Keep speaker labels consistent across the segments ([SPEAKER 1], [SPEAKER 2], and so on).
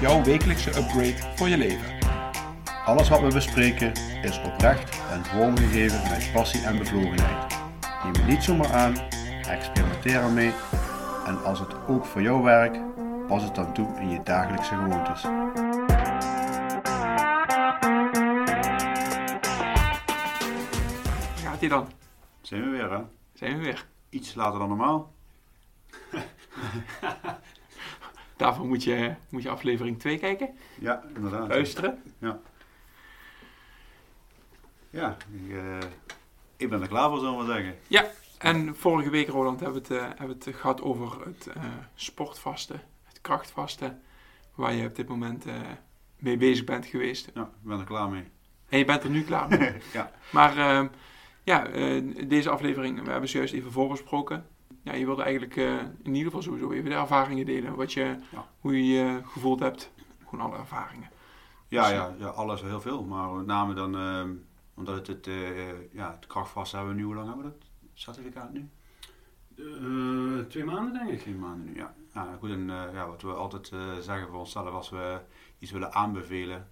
[SPEAKER 1] jouw wekelijkse upgrade voor je leven.
[SPEAKER 2] Alles wat we bespreken is oprecht en vormgegeven met passie en bevlogenheid. Neem het niet zomaar aan, experimenteer ermee en als het ook voor jou werkt, pas het dan toe in je dagelijkse gewoontes.
[SPEAKER 1] Gaat ie dan?
[SPEAKER 2] Zijn we weer hè?
[SPEAKER 1] Zijn we weer.
[SPEAKER 2] Iets later dan normaal.
[SPEAKER 1] Daarvoor moet je, moet je aflevering 2 kijken,
[SPEAKER 2] Ja, inderdaad.
[SPEAKER 1] luisteren.
[SPEAKER 2] Ja. Ja, ik, eh, ik ben er klaar voor, zullen we maar zeggen.
[SPEAKER 1] Ja, en vorige week, Roland, hebben we het, eh, hebben we het gehad over het eh, sportvasten, het krachtvasten, waar je op dit moment mee bezig bent geweest.
[SPEAKER 2] Ja, ik ben er klaar mee.
[SPEAKER 1] En je bent er nu klaar mee.
[SPEAKER 2] ja.
[SPEAKER 1] Maar eh, ja, deze aflevering, we hebben ze juist even voorbesproken. Ja, je wilde eigenlijk eh, in ieder geval sowieso even de ervaringen delen. Wat je,
[SPEAKER 2] Ja.
[SPEAKER 1] Hoe je je gevoeld hebt. Gewoon alle ervaringen.
[SPEAKER 2] Ja,
[SPEAKER 1] Dus,
[SPEAKER 2] ja, ja, alles heel veel. Maar met name dan, ehm, omdat het, het, eh, ja, het krachtvast hebben we nu, hoe lang hebben we dat certificaat nu?
[SPEAKER 3] Eh, twee maanden denk ik.
[SPEAKER 2] Geen maanden nu, ja. ja goed, en eh, ja, wat we altijd eh, zeggen voor onszelf, als we iets willen aanbevelen,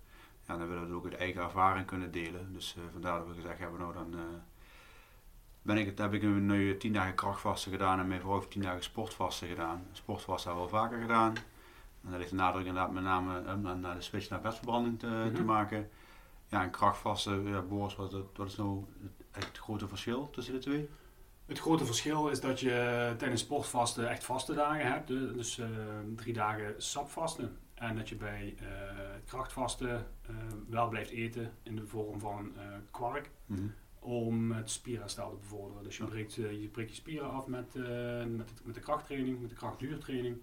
[SPEAKER 2] ja, dan willen we het ook uit eigen ervaring kunnen delen. Dus eh, vandaar dat we gezegd hebben, nou dan eh, ben ik heb ik nu tien dagen krachtvasten gedaan en mijn vrouw heeft tien dagen sportvasten gedaan. Sportvasten hebben we al vaker gedaan. En dat heeft de nadruk inderdaad met name eh, naar- naar de switch naar vetverbranding te, te
[SPEAKER 3] Mhm.
[SPEAKER 2] maken. Ja, en krachtvasten, ja, Boris, wat, wat is nou het, het grote verschil tussen de twee?
[SPEAKER 3] Het grote verschil is dat je tijdens sportvasten echt vaste dagen hebt. Dus eh, drie dagen sapvasten. En dat je bij eh, krachtvasten wel blijft eten in de vorm van kwark.
[SPEAKER 2] Mhm.
[SPEAKER 3] Om het spierherstel te bevorderen. Dus je breekt, eh, je, breekt je spieren af met, eh, met, het- met de krachttraining, met de krachtduurtraining.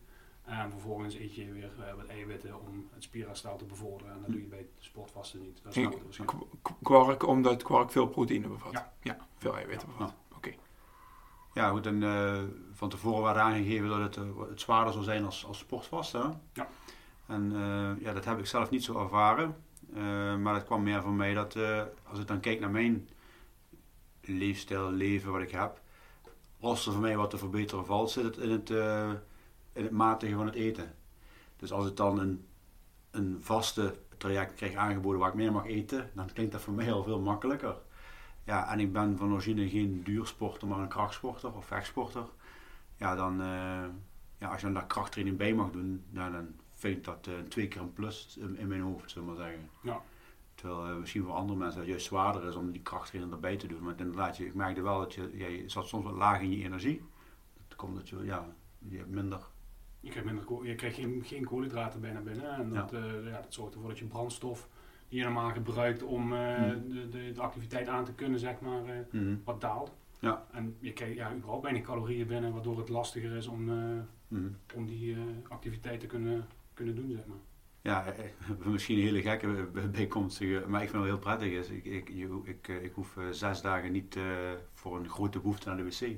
[SPEAKER 3] En vervolgens eet je weer eh, wat eiwitten om het spierherstel te bevorderen. En dat doe je bij sportvasten niet. Dat is nou het verschil.
[SPEAKER 1] K- k- Kwark, omdat kwark veel proteïne bevat.
[SPEAKER 3] Ja.
[SPEAKER 1] veel eiwitten
[SPEAKER 2] Ja.
[SPEAKER 1] bevat. Oké.
[SPEAKER 2] Ja, goed, en eh, van tevoren werd aangegeven dat het, het zwaarder zou zijn als, als sportvasten.
[SPEAKER 3] Ja.
[SPEAKER 2] En eh, ja, dat heb ik zelf niet zo ervaren. Eh, maar het kwam meer van mij dat, eh, als ik dan kijk naar mijn leefstijl, leven wat ik heb, als er voor mij wat te verbeteren valt, zit het in het, eh, in het matigen van het eten. Dus als ik dan een, een vaste traject krijg aangeboden waar ik meer mag eten, dan klinkt dat voor mij al veel makkelijker. Ja, en ik ben van origine geen duursporter, maar een krachtsporter of vechtsporter. Ja, dan, eh, ja, als je dan daar krachttraining bij mag doen, nou, dan vind ik dat eh, twee keer een plus in, in mijn hoofd, zullen we maar zeggen.
[SPEAKER 3] Ja.
[SPEAKER 2] Terwijl eh, misschien voor andere mensen het juist zwaarder is om die krachttraining erbij te doen. Maar inderdaad, je, ik merkte wel dat je, ja, je zat soms wat laag in je energie. Dat komt dat je, ja, je hebt minder.
[SPEAKER 3] Je krijgt, minder, je krijgt geen, geen koolhydraten bijna binnen. En dat, eh, ja, dat zorgt ervoor dat je brandstof die je normaal gebruikt om eh,
[SPEAKER 2] Hmm.
[SPEAKER 3] de, de, de activiteit aan te kunnen, zeg maar, eh, wat daalt.
[SPEAKER 2] Ja.
[SPEAKER 3] En je krijgt ja, überhaupt weinig calorieën binnen, waardoor het lastiger is om,
[SPEAKER 2] Mhm.
[SPEAKER 3] om die activiteit te kunnen, kunnen doen, zeg maar.
[SPEAKER 2] Ja, eh, misschien een hele gekke bij- bijkomstige, maar ik vind het wel heel prettig. Is. Ik, ik, ik, eh, ik hoef eh, zes dagen niet voor een grote behoefte naar de wc.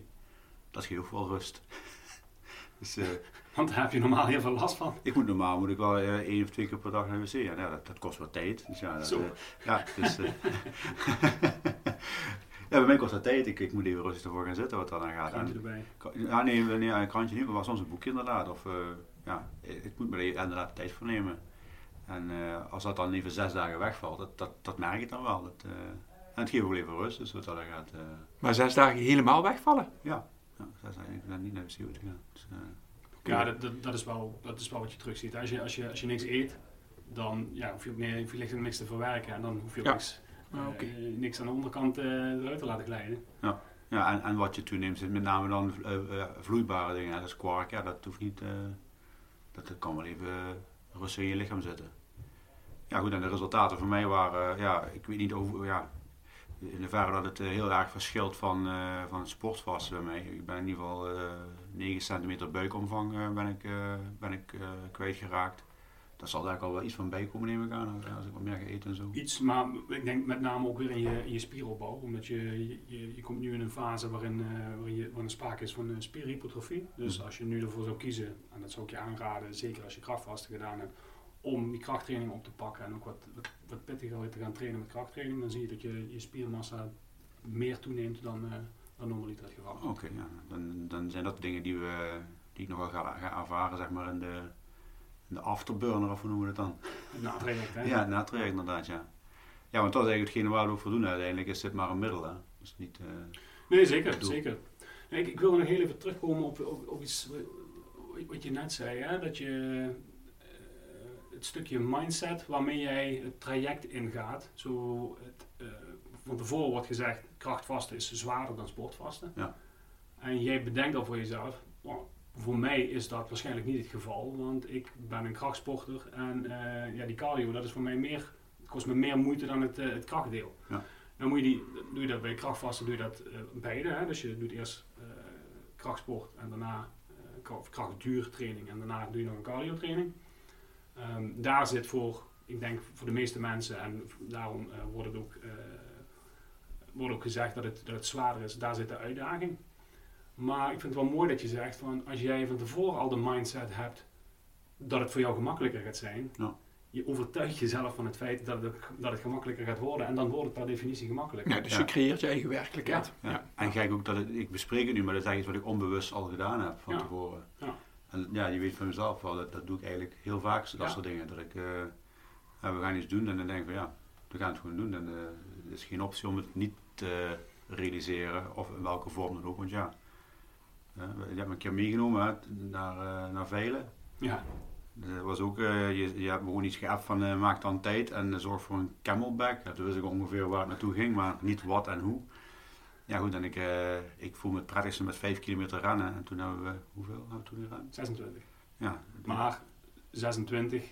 [SPEAKER 2] Dat geeft wel rust. dus
[SPEAKER 3] Want daar heb je normaal heel veel last van.
[SPEAKER 2] ik moet normaal moet ik wel eh, één of twee keer per dag naar de wc. Ja, nou, dat, dat kost wat tijd. Dus ja, dat,
[SPEAKER 3] Zo.
[SPEAKER 2] ja, dus, ja, bij mij kost dat tijd. Ik, ik moet even rustig ervoor gaan zitten wat dan aan gaat.
[SPEAKER 3] Krantje erbij.
[SPEAKER 2] ja, nee, nee, een krantje niet, maar soms een boekje inderdaad. Of, ja, ik moet me er inderdaad de tijd voor nemen. En eh, als dat dan even zes dagen wegvalt, dat, dat, dat merk ik dan wel. Dat, eh, en het geeft ook even rust, dus wat dat dan gaat. eh,
[SPEAKER 1] Maar zes dagen helemaal wegvallen?
[SPEAKER 2] ja, ja, zes dagen, ik ben niet naar de wc gegaan. Dus, eh,
[SPEAKER 3] Ja, dat, dat, dat, is wel, dat is wel wat je terug ziet. Als je, als je, als je niks eet, dan ja, hoef je ook meer, hoef je licht niks te verwerken. En dan hoef je ook
[SPEAKER 1] Ja.
[SPEAKER 3] niks,
[SPEAKER 1] Ah, oké.
[SPEAKER 3] niks aan de onderkant eh, eruit te laten glijden.
[SPEAKER 2] ja, en, en wat je toeneemt, zijn met name dan vloeibare dingen. Dat is kwark, ja, dat hoeft niet. eh, dat, dat kan wel even rustig in je lichaam zitten. Ja, goed, en de resultaten voor mij waren, eh, ja, ik weet niet over, ja, in hoeverre dat het eh, heel erg verschilt van, eh, van het sportvasten bij mij. Ik ben in ieder geval eh 9 centimeter buikomvang ben ik, ben ik kwijtgeraakt. Dat zal daar al wel iets van bijkomen neem ik aan, als ik wat meer ga eten en zo.
[SPEAKER 3] Iets, maar ik denk met name ook weer in je, in je spieropbouw. Omdat je, je, je komt nu in een fase waarin, uh, waarin, je, waarin er sprake is van een spierhypotrofie. Dus mm. als je nu ervoor zou kiezen, en dat zou ik je aanraden, zeker als je krachtvasten gedaan hebt, om die krachttraining op te pakken en ook wat, wat, wat pittiger te gaan trainen met krachttraining, dan zie je dat je, je spiermassa meer toeneemt dan, uh, dan normaliter het geval.
[SPEAKER 2] Oké, ja. dan, dan zijn dat dingen die, we, die ik nog wel ga, ga ervaren zeg maar, in de de afterburner, of hoe noemen we het dan?
[SPEAKER 3] Na hè?
[SPEAKER 2] Ja, na inderdaad, ja. Ja, want dat is eigenlijk hetgene waar we voor doen uiteindelijk, is dit maar een middel, hè. Dus niet, uh,
[SPEAKER 3] nee, zeker, zeker. ik, ik wil nog heel even terugkomen op, op, op iets wat je net zei, hè, dat je uh, het stukje mindset waarmee jij het traject ingaat, zo het, uh, van tevoren wordt gezegd, krachtvasten is zwaarder dan sportvasten.
[SPEAKER 2] Ja.
[SPEAKER 3] En jij bedenkt al voor jezelf, voor mij is dat waarschijnlijk niet het geval, want ik ben een krachtsporter en uh, ja, die cardio, dat is voor mij meer, kost me meer moeite dan het, uh, het krachtdeel.
[SPEAKER 2] Ja.
[SPEAKER 3] Dan moet je die, doe je dat bij krachtvasten, doe je dat uh, beide. Hè? Dus je doet eerst krachtsport en daarna krachtduurtraining en daarna doe je nog een cardio training. Um, daar zit voor, ik denk voor de meeste mensen, en daarom wordt het ook, wordt ook gezegd dat het, dat het zwaarder is, daar zit de uitdaging. Maar ik vind het wel mooi dat je zegt van als jij van tevoren al de mindset hebt dat het voor jou gemakkelijker gaat zijn,
[SPEAKER 2] ja.
[SPEAKER 3] je overtuigt jezelf van het feit dat het, dat het gemakkelijker gaat worden en dan wordt het per definitie gemakkelijker.
[SPEAKER 1] Ja, dus je creëert je eigen werkelijkheid.
[SPEAKER 2] Ja. En kijk ook dat het, ik bespreek het nu, maar dat is iets wat ik onbewust al gedaan heb van tevoren.
[SPEAKER 3] Ja.
[SPEAKER 2] En ja, je weet van mezelf wel, dat, dat doe ik eigenlijk heel vaak, dat soort dingen. Dat ik, uh, we gaan iets doen en dan denk ik van ja, we gaan het gewoon doen. En uh, er is geen optie om het niet te realiseren, of in welke vorm dan ook, want ja je hebt me een keer meegenomen hè, naar, uh, naar Velen.
[SPEAKER 3] Ja.
[SPEAKER 2] Dat was ook, uh, je, je hebt me gewoon iets geappt van uh, maak dan tijd en zorg voor een camelback. Ja, toen wist ik ongeveer waar het naartoe ging, maar niet wat en hoe. Ja goed, en ik, ik voel me het prettigste met 5 kilometer rennen. En toen hebben we, hoeveel hebben we toen gerend?
[SPEAKER 3] 26.
[SPEAKER 2] Ja.
[SPEAKER 3] Maar 26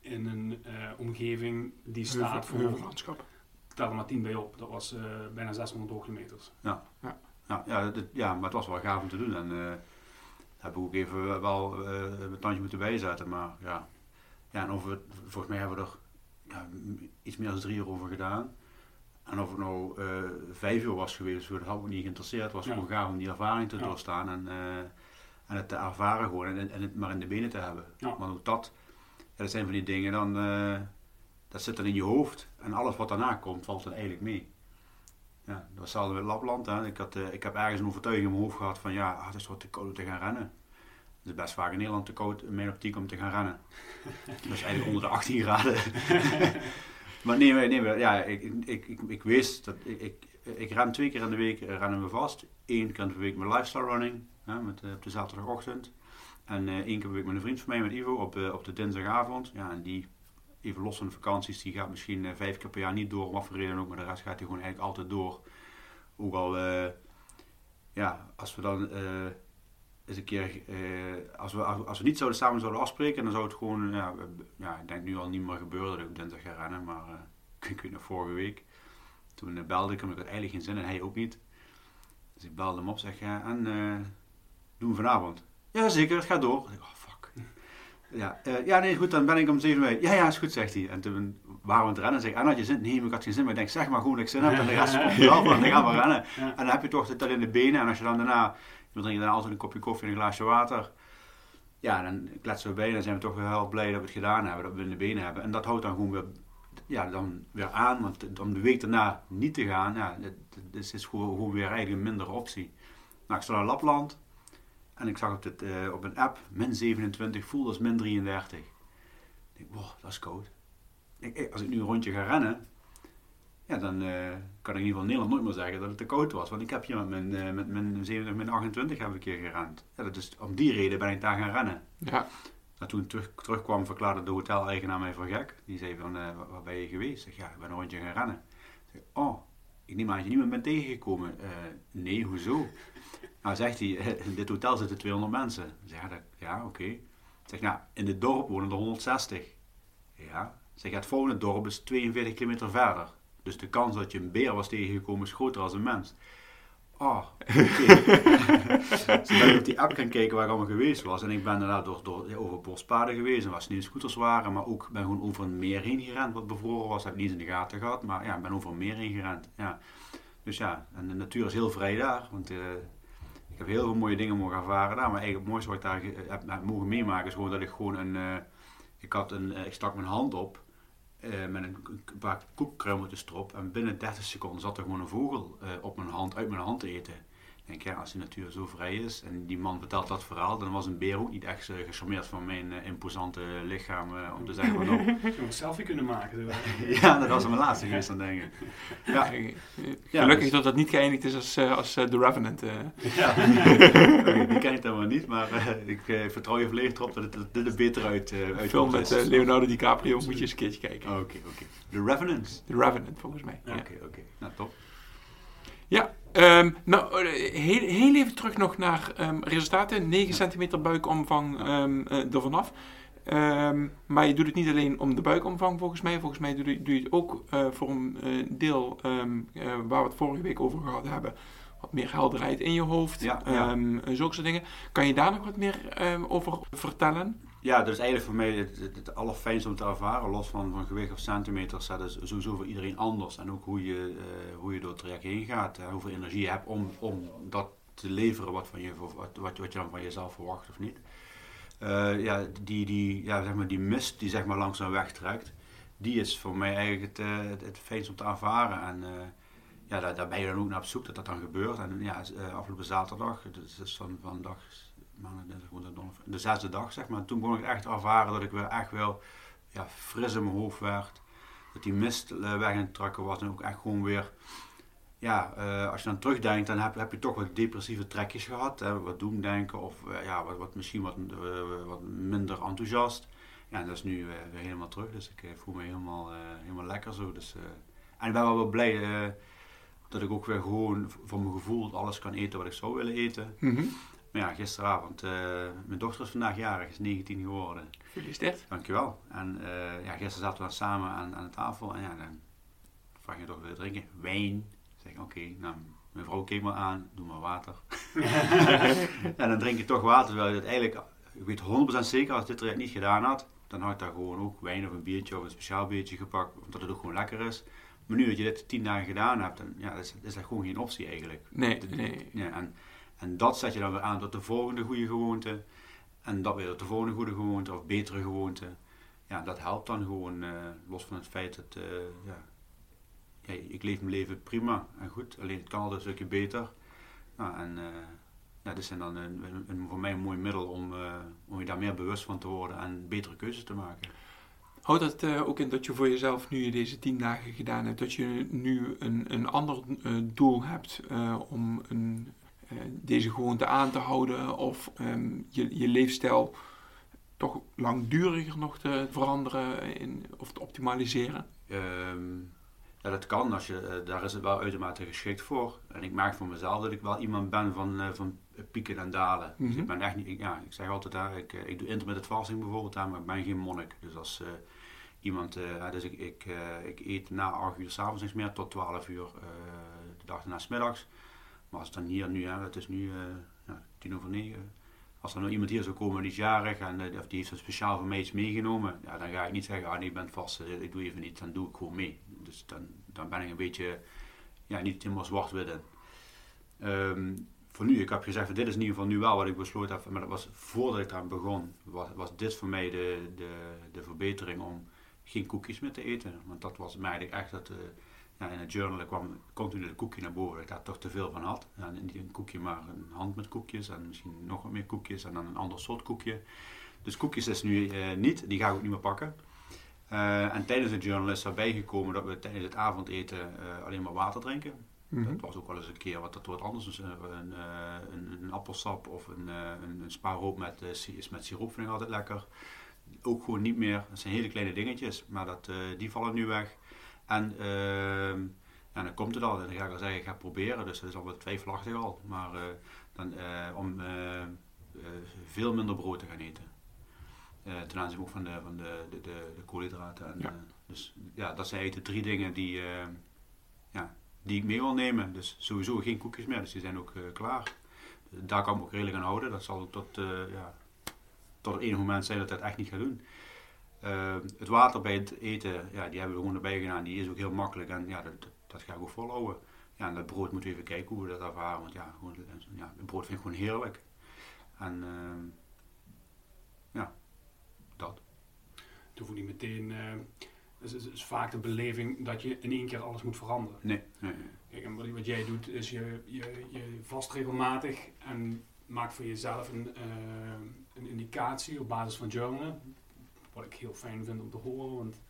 [SPEAKER 3] in een omgeving die staat voor...
[SPEAKER 1] Heuvellandschap.
[SPEAKER 3] Tel er maar 10 bij op, dat was bijna 600 hoogtemeters.
[SPEAKER 2] Ja. ja. Ja, ja, ja, maar het was wel gaaf om te doen. En uh, heb ik ook even wel uh, een tandje moeten bijzetten. Maar ja, ja en over, volgens mij hebben we er ja, iets meer dan drie uur over gedaan. En of het nou uh, vijf uur was geweest, dat had me niet geïnteresseerd. Het was ja. gewoon gaaf om die ervaring te ja. doorstaan en, en het te ervaren gewoon en, en, het maar in de benen te hebben. Maar ook dat, dat zijn van die dingen, dan, dat zit dan in je hoofd. En alles wat daarna komt, valt dan eigenlijk mee. Ja, dat was hetzelfde met Lapland. Hè. Ik, had, uh, ik heb ergens een overtuiging in mijn hoofd gehad van ja, ah, het is wat te koud om te gaan rennen. Het is best vaak in Nederland te koud in mijn optiek om te gaan rennen. dat is eigenlijk onder de 18 graden. maar nee, nee, nee ja, ik, ik, ik, ik wist dat ik, ik, ik ren twee keer in de week rennen we vast. Eén keer in de week met lifestyle running, hè, met, uh, op de zaterdagochtend. En uh, één keer per week met een vriend van mij, met Ivo, op, op de dinsdagavond. Ja, en die even los van de vakanties, die gaat misschien uh, vijf keer per jaar niet door, om wat voor reden ook, maar de rest gaat hij gewoon eigenlijk altijd door. Ook al, uh, ja, als we dan uh, eens een keer, als, we, als we niet zouden samen zouden afspreken, dan zou het gewoon, ja, ja ik denk nu al niet meer gebeuren dat ik op dinsdag ga rennen, maar ik weet nog vorige week, toen belde ik hem, ik had eigenlijk geen zin en hij ook niet. Dus ik belde hem op, zeg, ja, en doen we vanavond? Ja, zeker, het gaat door. Oh, ja, uh, ja, nee, goed, dan ben ik om zeven uur. Ja, ja, is goed, zegt hij. En toen waren we aan het rennen. Zeg, en had je zin? Nee, maar ik had geen zin. Maar ik denk, zeg maar gewoon dat ik zin heb. En de rest komt wel, dan gaan we rennen. En dan heb je toch dat in de benen. En als je dan daarna, je drinkt dan altijd een kopje koffie en een glaasje water. Ja, dan kletsen we bij en dan zijn we toch heel blij dat we het gedaan hebben. Dat we in de benen hebben. En dat houdt dan gewoon weer, ja, dan weer aan. Want om de week daarna niet te gaan, ja, dat, dat is gewoon, gewoon weer eigenlijk een mindere optie. Nou, ik sta naar Lapland. En ik zag op, dit, uh, op een app, min 27, voelde als min 33. Ik denk, wow, dat is koud. Ik, als ik nu een rondje ga rennen, ja, dan uh, kan ik in ieder geval Nederland nooit meer zeggen dat het te koud was. Want ik heb hier met mijn, uh, met mijn 27, min 28 heb ik een keer gerend. Ja, dat is, om die reden ben ik daar gaan rennen.
[SPEAKER 1] Ja.
[SPEAKER 2] En toen ik terug, terugkwam verklaarde de hoteleigenaar mij voor gek. Die zei van, waar ben je geweest? Ik zeg, ja, ik ben een rondje gaan rennen. Ik zeg, oh, ik neem aan dat je niet meer bent tegengekomen. nee, hoezo? Nou zegt hij, in dit hotel zitten 200 mensen. Zeg, ja, ja oké. Okay. Zeg, nou, in het dorp wonen er 160. Ja. Zeg, het volgende dorp is 42 kilometer verder. Dus de kans dat je een beer was tegengekomen is groter als een mens. Oh, oké. Ben ik op die app gaan kijken waar ik allemaal geweest was. En ik ben daarna door, door, over bospaden geweest en waar sneeuwscooters waren. Maar ook ben gewoon over een meer heen gerend wat bevroren was. Heb ik niet in de gaten gehad. Maar ja, ik ben over een meer heen gerend. Ja. Dus ja, en de natuur is heel vrij daar. Want ik heb heel veel mooie dingen mogen ervaren daar. Maar eigenlijk het mooiste wat ik daar heb, mogen meemaken is gewoon dat ik gewoon een... eh, ik, had een eh, ik stak mijn hand op eh, met een, paar koekkruimeltjes erop. En binnen 30 seconden zat er gewoon een vogel op mijn hand, uit mijn hand te eten. Ik denk, ja, als die natuur zo vrij is en die man vertelt dat verhaal, dan was een beer ook niet echt eh, gecharmeerd van mijn eh, imposante lichaam eh, om te zeggen van nou,
[SPEAKER 3] zou een selfie kunnen maken.
[SPEAKER 2] ja, dat was mijn laatste geweest dan denk ik. Ja, Ja,
[SPEAKER 1] Gelukkig
[SPEAKER 2] dus-
[SPEAKER 1] dat dat niet geëindigd is als, eh, als The Revenant. eh.
[SPEAKER 2] ja. die ken ik dan wel niet, maar eh, ik eh, vertrouw je volledig erop dat het dat er beter uit uh,
[SPEAKER 1] Een film met eh, Leonardo DiCaprio, moet je eens een keertje kijken.
[SPEAKER 2] Oké, oké. The Revenants.
[SPEAKER 1] The Revenant, volgens mij.
[SPEAKER 3] Ja.
[SPEAKER 1] Ja.
[SPEAKER 2] Oké, oké. Nou, top.
[SPEAKER 1] Ja, ehm, nou, eh, heel, heel even terug nog naar ehm, resultaten. 9 centimeter buikomvang ehm eh, er vanaf. Maar je doet het niet alleen om de buikomvang volgens mij. Volgens mij doe je, doe je het ook eh, voor een deel waar we het vorige week over gehad hebben. Wat meer helderheid in je hoofd.
[SPEAKER 2] Ja, ja.
[SPEAKER 1] zulke soort dingen. Kan je daar nog wat meer over vertellen?
[SPEAKER 2] Ja, dat is eigenlijk voor mij het, het, het allerfijnste om te ervaren, los van, van gewicht of centimeters. Dat is sowieso voor iedereen anders. En ook hoe je, eh, hoe je door het traject heen gaat. En hoeveel energie je hebt om, om dat te leveren wat, van je, wat, wat, wat je dan van jezelf verwacht of niet. Eh, ja, die, die, ja, zeg maar die mist die zeg maar langzaam wegtrekt, die is voor mij eigenlijk het, eh, het, het om te ervaren. En ja, daar, daar ben je dan ook naar op zoek dat dat dan gebeurt. En ja, afgelopen zaterdag, dus is van, van dag, maandag, de zesde dag zeg maar. Toen begon ik echt te ervaren dat ik weer echt wel ja, fris in mijn hoofd werd. Dat die mist eh, weg aan het trekken was en ook echt gewoon weer... Ja, eh, als je dan terugdenkt, dan heb, heb je toch wat depressieve trekjes gehad. Hè, wat doemdenken of eh, ja, wat, wat, misschien wat, wat minder enthousiast. Ja, dat is nu weer helemaal terug. Dus ik voel me helemaal, helemaal lekker zo. Dus, en ik ben wel wel blij dat ik ook weer gewoon voor mijn gevoel alles kan eten wat ik zou willen eten.
[SPEAKER 1] Mhm.
[SPEAKER 2] Maar ja, gisteravond, eh, mijn dochter is vandaag jarig, is 19 geworden.
[SPEAKER 1] Gefeliciteerd.
[SPEAKER 2] Dankjewel. En eh, ja, gisteren zaten we dan samen aan, aan de tafel en ja, dan vraag je toch willen drinken. Wijn. Zeg ik, oké, nou, mijn vrouw keek me aan, doe maar water. en dan drink je toch water, terwijl je het eigenlijk, ik weet 100% zeker, als dit traject niet gedaan had, dan had ik daar gewoon ook wijn of een biertje of een speciaal biertje gepakt, omdat het ook gewoon lekker is. Maar nu dat je dit 10 dagen gedaan hebt, dan ja, is, is dat gewoon geen optie eigenlijk.
[SPEAKER 1] Nee, nee.
[SPEAKER 2] Ja, en, en dat zet je dan weer aan tot de volgende goede gewoonte. En dat weer tot de volgende goede gewoonte of betere gewoonte. Ja, dat helpt dan gewoon, eh, los van het feit dat, eh, ja, ja, ik leef mijn leven prima en goed. Alleen het kan altijd een stukje beter. Nou, en eh, ja, dit zijn dan een, een- een- voor mij een mooi middel om, om je daar meer bewust van te worden en betere keuzes te maken.
[SPEAKER 1] Houdt dat ook in dat je voor jezelf, nu je deze tien dagen gedaan hebt, dat je nu een, een ander doel hebt om een, deze gewoonte aan te houden of ehm, je, je leefstijl toch langduriger nog te veranderen in, of te optimaliseren?
[SPEAKER 2] Ehm, ja, dat kan, als je, eh, daar is het wel uitermate geschikt voor. En ik merk voor mezelf dat ik wel iemand ben van, eh, van pieken en dalen. Dus
[SPEAKER 1] Mhm.
[SPEAKER 2] ik ben echt niet, ik, ja, ik zeg altijd, hè, ik, eh, ik doe intermittent fasting bijvoorbeeld, hè, maar ik ben geen monnik. Dus als iemand, dus ik, ik, ik eet na 8 uur s'avonds niks meer tot 12 uur de dag erna 's middags. Maar als dan hier nu, hè, het is nu eh, ja, tien over negen. Als er nou iemand hier zou komen die is jarig en eh, of die heeft speciaal voor mij iets meegenomen, ja, dan ga ik niet zeggen, ah nee, ik ben vast, eh, ik doe even niet, dan doe ik gewoon mee. Dus dan, dan ben ik een beetje, ja, niet helemaal zwart-wit. Ehm, voor nu, ik heb gezegd, dit is in ieder geval nu wel wat ik besloten heb, maar dat was voordat ik eraan begon, was, was dit voor mij de, de, de verbetering om geen koekjes meer te eten. Want dat was mij eigenlijk echt dat, ja, in het journal kwam continu het koekje naar boven, dat ik daar toch te veel van had. En niet een koekje, maar een hand met koekjes en misschien nog wat meer koekjes en dan een ander soort koekje. Dus koekjes is nu eh, niet, die ga ik ook niet meer pakken. Eh, en tijdens het journal is erbij gekomen dat we tijdens het avondeten eh, alleen maar water drinken.
[SPEAKER 1] Mhm.
[SPEAKER 2] Dat was ook wel eens een keer wat dat wordt anders. Dus, een, een, een appelsap of een, een, een spaarroop met, is met siroop vind ik altijd lekker. Ook gewoon niet meer. Dat zijn hele kleine dingetjes, maar dat, die vallen nu weg. En ehm, ja, dan komt het al. En dan ga ik al zeggen, ik ga proberen. Dus dat is al wat twijfelachtig al. Maar eh, dan, eh, om eh, veel minder brood te gaan eten. Ten aanzien ook van de, van de, de, de, de koolhydraten. En,
[SPEAKER 1] Ja.
[SPEAKER 2] dus ja, dat zijn eigenlijk de drie dingen die, eh, ja, die ik mee wil nemen. Dus sowieso geen koekjes meer, dus die zijn ook klaar. Daar kan ik me ook redelijk aan houden. Dat zal tot, ja, tot moment zijn dat ik dat echt niet ga doen. Het water bij het eten, ja, die hebben we gewoon erbij gedaan. Die is ook heel makkelijk en ja, dat, dat ga ik ook volhouden. Ja, en dat brood moeten we even kijken hoe we dat ervaren. Want ja, gewoon, ja het brood vind ik gewoon heerlijk. En uh, ja, dat.
[SPEAKER 3] Het hoeft niet meteen... Uh, het is, is, vaak de beleving dat je in één keer alles moet veranderen.
[SPEAKER 2] Nee. nee,
[SPEAKER 3] Kijk, en wat, wat, jij doet is je, je, je vast regelmatig en maakt voor jezelf een, uh, een indicatie op basis van journalen. Wat ik heel fijn vind om te horen, want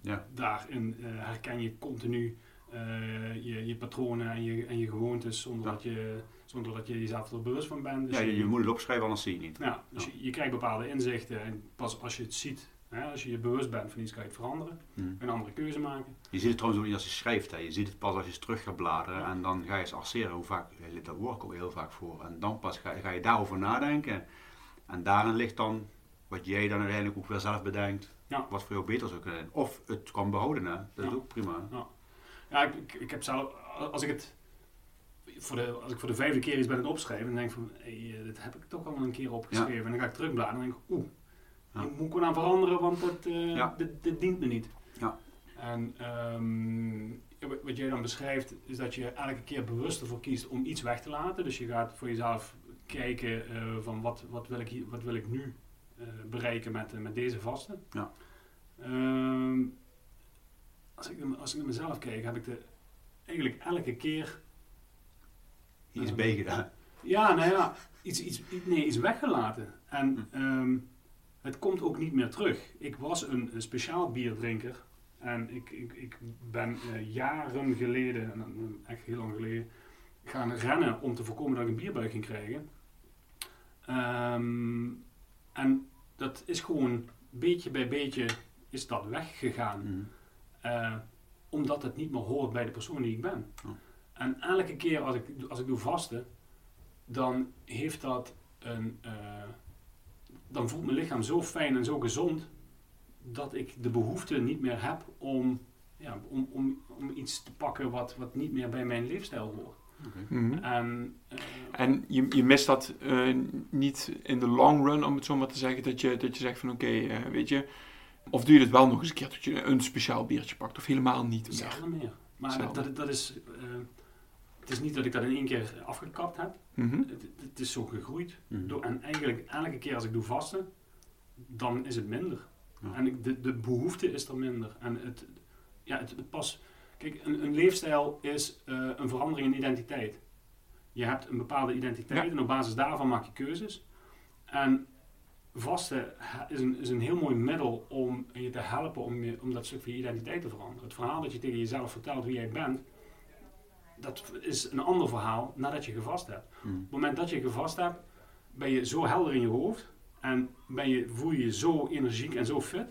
[SPEAKER 3] ja. daarin uh, herken je continu uh, je, je patronen en je, en je gewoontes zonder, dat je, zonder dat je jezelf er bewust van bent.
[SPEAKER 2] Dus ja, je, je, moet het opschrijven, anders zie je niet.
[SPEAKER 3] Ja, dus Je, je, krijgt bepaalde inzichten en pas als je het ziet, hè, als je je bewust bent van iets, kan je het veranderen. Hmm. Een andere keuze maken.
[SPEAKER 2] Je ziet het trouwens ook niet als je schrijft, hè. je ziet het pas als je terug gaat bladeren en dan ga je eens arceren. Hoe vaak, dat woord ook heel vaak voor. En dan pas ga, ga je daarover nadenken. En daarin ligt dan wat jij dan uiteindelijk ook weer zelf bedenkt. Ja. Wat voor jou beter zou kunnen zijn. Of het kan behouden, hè. dat is ook prima.
[SPEAKER 3] Ja. Ja, ik, ik, heb zelf, als ik het voor de, als ik voor de vijfde keer iets ben het opschrijven, dan denk ik van, hey, eh, dit heb ik toch al een keer opgeschreven. En dan ga ik terugbladeren en denk ik, oeh, ja. moet ik aan veranderen, want dat, uh, dit, dit, dient me niet.
[SPEAKER 2] Ja.
[SPEAKER 3] En um, wat jij dan beschrijft, is dat je elke keer bewust ervoor kiest om iets weg te laten. Dus je gaat voor jezelf kijken uh, van wat, wat, wil ik hier, wat wil ik nu bereiken met, met deze vaste.
[SPEAKER 2] Ja.
[SPEAKER 3] Um, als ik, als ik naar mezelf kijk, heb ik de, eigenlijk elke keer...
[SPEAKER 2] Iets uh, bij gedaan.
[SPEAKER 3] Ja, nou ja, iets, iets, nee, iets weggelaten. En hm. um, het komt ook niet meer terug. Ik was een, een speciaal bierdrinker. En ik, ik, ik ben uh, jaren geleden, echt heel lang geleden, gaan rennen om te voorkomen dat ik een bierbuik ging krijgen. Um, en dat is gewoon beetje bij beetje is dat weggegaan. Mm. Uh, omdat het niet meer hoort bij de persoon die ik ben. En elke keer als ik, als ik doe vasten, dan heeft dat een. Uh, dan voelt mijn lichaam zo fijn en zo gezond dat ik de behoefte niet meer heb om, ja, om, om, om iets te pakken wat, wat niet meer bij mijn leefstijl hoort.
[SPEAKER 1] Okay. Mhm. En, uh, en je, je mist dat uh, niet in de long run, om het zo maar te zeggen, dat je, dat je zegt van oké, okay, uh, weet je, of doe je het wel nog eens een keer dat je een speciaal biertje pakt? Of helemaal niet meer?
[SPEAKER 3] Zelden meer. Maar dat, dat, dat, is... Uh, het is niet dat ik dat in één keer afgekapt heb. Mm -hmm. het, het, is zo gegroeid. Mm -hmm. Door, en eigenlijk elke keer als ik doe vasten, dan is het minder. Ja. En ik, de, de behoefte is er minder. En het, ja, het, het pas... Kijk, een, een leefstijl is uh, een verandering in identiteit. Je hebt een bepaalde identiteit ja. en op basis daarvan maak je keuzes. En vasten is een, is een heel mooi middel om je te helpen om, je, om dat stuk van je identiteit te veranderen. Het verhaal dat je tegen jezelf vertelt wie jij bent, dat is een ander verhaal nadat je gevast hebt. Hmm. Op het moment dat je gevast hebt, ben je zo helder in je hoofd en ben je, voel je je zo energiek en zo fit,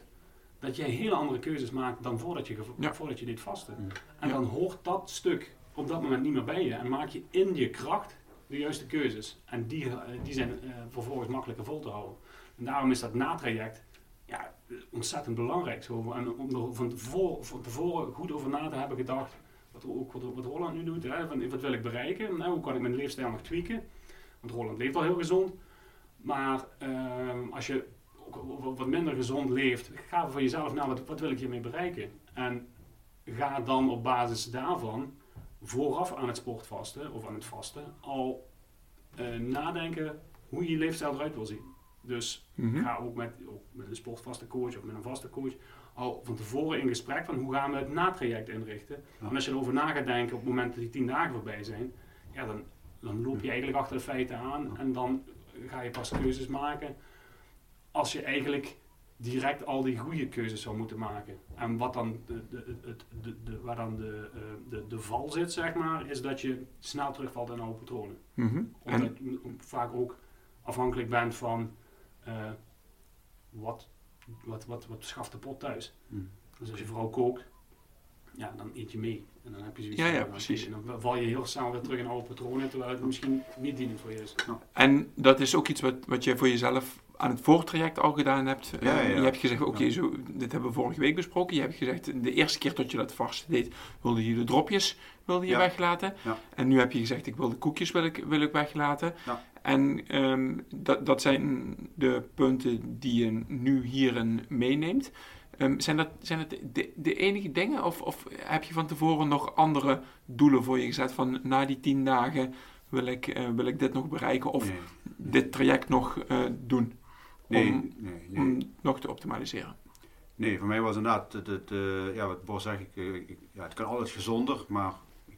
[SPEAKER 3] dat je hele andere keuzes maakt dan voordat je, ja. voordat je dit vasten. Hmm. En dan hoort dat stuk op dat moment niet meer bij je en maak je in je kracht de juiste keuzes. En die, eh, die zijn uh, vervolgens makkelijker vol te houden. En daarom is dat natraject ja, ontzettend belangrijk. Zo. En om er van tevoren, van tevoren goed over na te hebben gedacht, wat, ook, wat, wat Roland nu doet, hè, van, wat wil ik bereiken? Nou, hoe kan ik mijn leefstijl nog tweaken? Want Roland leeft al heel gezond. Maar uh, als je ook wat minder gezond leeft, ga voor jezelf naar wat, wat wil ik hiermee bereiken? En ga dan op basis daarvan vooraf aan het sportvasten of aan het vasten al uh, nadenken hoe je je leefstijl eruit wil zien. Dus mm ga ook met, ook met een sportvaste coach of met een vaste coach al van tevoren in gesprek van hoe gaan we het natraject inrichten. En als je erover na gaat denken op het moment dat die tien dagen voorbij zijn, ja, dan, dan loop je eigenlijk achter de feiten aan en dan ga je pas keuzes maken als je eigenlijk direct al die goede keuzes zou moeten maken. En wat dan de, de, de, de waar dan de, uh, de, de val zit, zeg maar, is dat je snel terugvalt in oude patronen. Mm -hmm. Omdat je vaak ook afhankelijk bent van uh, wat, wat, wat, wat schaft de pot thuis. Mm. Dus als je vooral kookt, ja, dan eet je mee. En dan heb je zoiets
[SPEAKER 1] Ja, ja, precies.
[SPEAKER 3] En dan val je heel snel weer terug in oude patronen, terwijl het misschien niet dienend voor je is.
[SPEAKER 1] En dat is ook iets wat, wat je voor jezelf aan het voortraject al gedaan hebt.
[SPEAKER 2] Ja,
[SPEAKER 1] Eh,
[SPEAKER 2] ja.
[SPEAKER 1] Je hebt gezegd, oké, zo, dit hebben we vorige week besproken. Je hebt gezegd, de eerste keer dat je dat vast deed, wilde je de dropjes wilde je
[SPEAKER 2] Ja.
[SPEAKER 1] weglaten. En nu heb je gezegd, ik wil de koekjes wil ik, wil ik weglaten. En ehm, dat, dat zijn de punten die je nu hierin meeneemt. Ehm, zijn, dat, zijn het de, de enige dingen? Of, of heb je van tevoren nog andere doelen voor je gezet? Van na die tien dagen wil ik, eh, wil ik dit nog bereiken? Of
[SPEAKER 2] nee,
[SPEAKER 1] dit traject nog eh, doen
[SPEAKER 2] nee,
[SPEAKER 1] om,
[SPEAKER 2] nee, nee.
[SPEAKER 1] om nog te optimaliseren.
[SPEAKER 2] Nee, voor mij was inderdaad, het, het, eh, ja, wat Bos zegt, ik, eh, ik- ja, het kan altijd gezonder, maar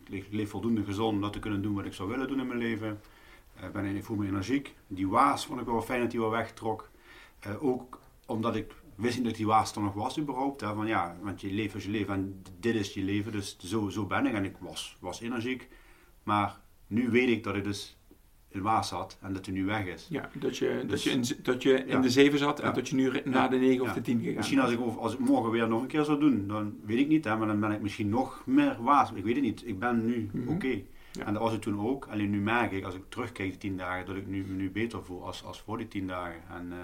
[SPEAKER 2] ik leef, voldoende gezond om dat te kunnen doen wat ik zou willen doen in mijn leven. Eh, ben, ik voel me energiek. Die waas vond ik wel fijn dat die wel wegtrok. Ook omdat ik wist niet dat die waas er nog was überhaupt. Hè, van, ja, want je leeft als je leeft en dit is je leven, dus zo, zo ben ik. En ik was, was energiek. Maar nu weet ik dat ik dus een waas had en dat hij nu weg is.
[SPEAKER 1] Ja, dat je, dat
[SPEAKER 2] Dus-
[SPEAKER 1] je, in, dat je in
[SPEAKER 2] Ja.
[SPEAKER 1] de 7 zat en
[SPEAKER 2] Ja.
[SPEAKER 1] dat je nu naar de 9 of de 10 gegaan
[SPEAKER 2] Misschien als ik, als ik morgen weer nog een keer zou doen, dan weet ik niet, hè, maar dan ben ik misschien nog meer waas. Ik weet het niet. Ik ben nu
[SPEAKER 1] Mhm.
[SPEAKER 2] oké. En dat was ik toen ook. Alleen nu merk ik, als ik terugkijk die tien dagen, dat ik nu, me nu beter voel als, als voor die tien dagen. En eh,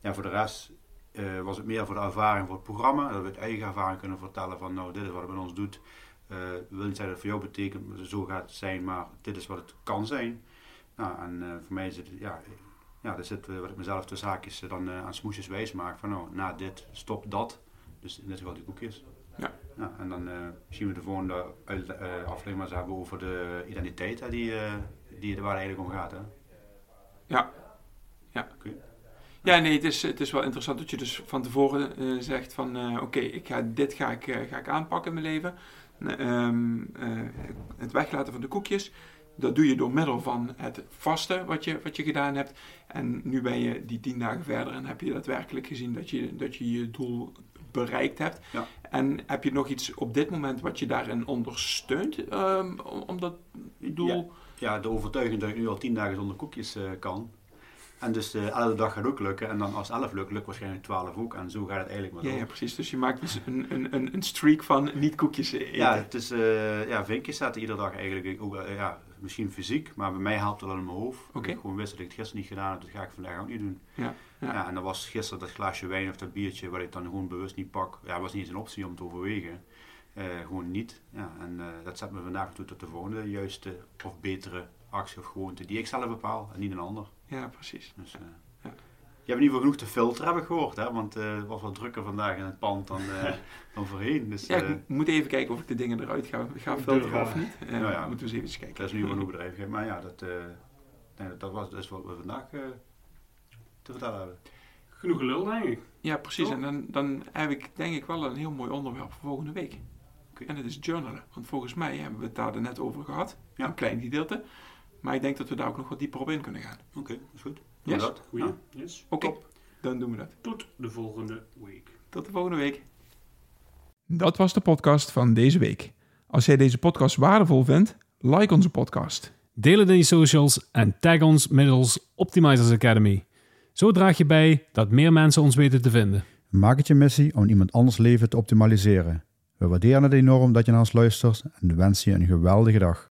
[SPEAKER 2] ja, voor de rest eh, was het meer voor de ervaring voor het programma. Dat we het eigen ervaring kunnen vertellen van, nou, dit is wat het met ons doet. Eh wil niet zeggen dat het voor jou betekent, zo gaat het zijn, maar dit is wat het kan zijn. Nou, en eh, voor mij is het, ja, ja, dat zit eh, wat ik mezelf tussen haakjes eh, dan aan smoesjes wijs maak. Van nou, na dit, stop dat. Dus in dit geval die koekjes.
[SPEAKER 1] Ja.
[SPEAKER 2] Ja, en dan zien we de volgende aflevering maar hebben over de identiteit hè, die, die, waar het eigenlijk om gaat. Hè.
[SPEAKER 1] Ja. Ja. Ja, nee, het is, het is wel interessant dat je dus van tevoren zegt van... oké, ik ga dit ga ik, ga ik aanpakken in mijn leven. Ehm, eh, het weglaten van de koekjes. Dat doe je door middel van het vasten wat je, wat je gedaan hebt. En nu ben je die tien dagen verder en heb je daadwerkelijk gezien dat je dat je, je doel bereikt hebt.
[SPEAKER 2] Ja.
[SPEAKER 1] En heb je nog iets op dit moment wat je daarin ondersteunt om, om dat doel...
[SPEAKER 2] Ja, de overtuiging dat ik nu al tien dagen zonder koekjes eh, kan. En dus elke dag gaat ook lukken. En dan als 11 lukt, lukt waarschijnlijk 12 ook. En zo gaat het eigenlijk maar door.
[SPEAKER 1] ja, precies. Dus je maakt dus een, een, een, een streak van niet koekjes eten.
[SPEAKER 2] Ja, het is eh, ja, vinkjes zetten iedere dag eigenlijk. Ook, eh, ja, misschien fysiek, maar bij mij helpt het wel in mijn hoofd. Ik gewoon wist dat ik het gisteren niet gedaan heb, dat ga ik vandaag ook niet doen.
[SPEAKER 1] Ja, ja.
[SPEAKER 2] Ja. en dan was gisteren dat glaasje wijn of dat biertje wat ik dan gewoon bewust niet pak. Ja, was niet eens een optie om te overwegen. Eh, gewoon niet. Ja, en dat zet me vandaag toe tot de volgende juiste of betere actie of gewoonte die ik zelf bepaal en niet een ander.
[SPEAKER 1] Ja, precies.
[SPEAKER 2] Dus, eh,
[SPEAKER 1] Ja.
[SPEAKER 2] Je hebt in ieder geval genoeg te filteren, heb ik gehoord. Hè? Want eh, het was wat drukker vandaag in het pand dan, eh, dan voorheen. Dus
[SPEAKER 1] Ja,
[SPEAKER 2] eh,
[SPEAKER 1] ik moet even kijken of ik de dingen eruit ga, ga filteren of niet.
[SPEAKER 2] Nou ja.
[SPEAKER 1] Moeten we eens even kijken.
[SPEAKER 2] dat is nu wel een bedrijf. Maar ja, dat, eh, nee, dat, dat was dus wat we vandaag eh, te vertellen hebben.
[SPEAKER 3] Genoeg gelul, denk ik.
[SPEAKER 1] Ja, precies.
[SPEAKER 3] Toch?
[SPEAKER 1] En dan, dan heb ik denk ik wel een heel mooi onderwerp voor volgende week. En dat is journalen. Want volgens mij hebben we het daar net over gehad.
[SPEAKER 2] Ja.
[SPEAKER 1] Een klein gedeelte. Maar ik denk dat we daar ook nog wat dieper op in kunnen gaan.
[SPEAKER 2] Oké, dat is goed. Doen
[SPEAKER 1] Yes.
[SPEAKER 2] we dat?
[SPEAKER 3] Goeie.
[SPEAKER 2] Ja.
[SPEAKER 3] Yes.
[SPEAKER 1] Oké, dan doen we dat.
[SPEAKER 3] Tot de volgende week.
[SPEAKER 1] Tot de volgende week.
[SPEAKER 4] Dat was de podcast van deze week. Als jij deze podcast waardevol vindt, like onze podcast.
[SPEAKER 5] Deel het in je socials en tag ons middels Optimizers Academy. Zo draag je bij dat meer mensen ons weten te vinden.
[SPEAKER 6] Maak het je missie om iemand anders leven te optimaliseren. We waarderen het enorm dat je naar ons luistert en wensen je een geweldige dag.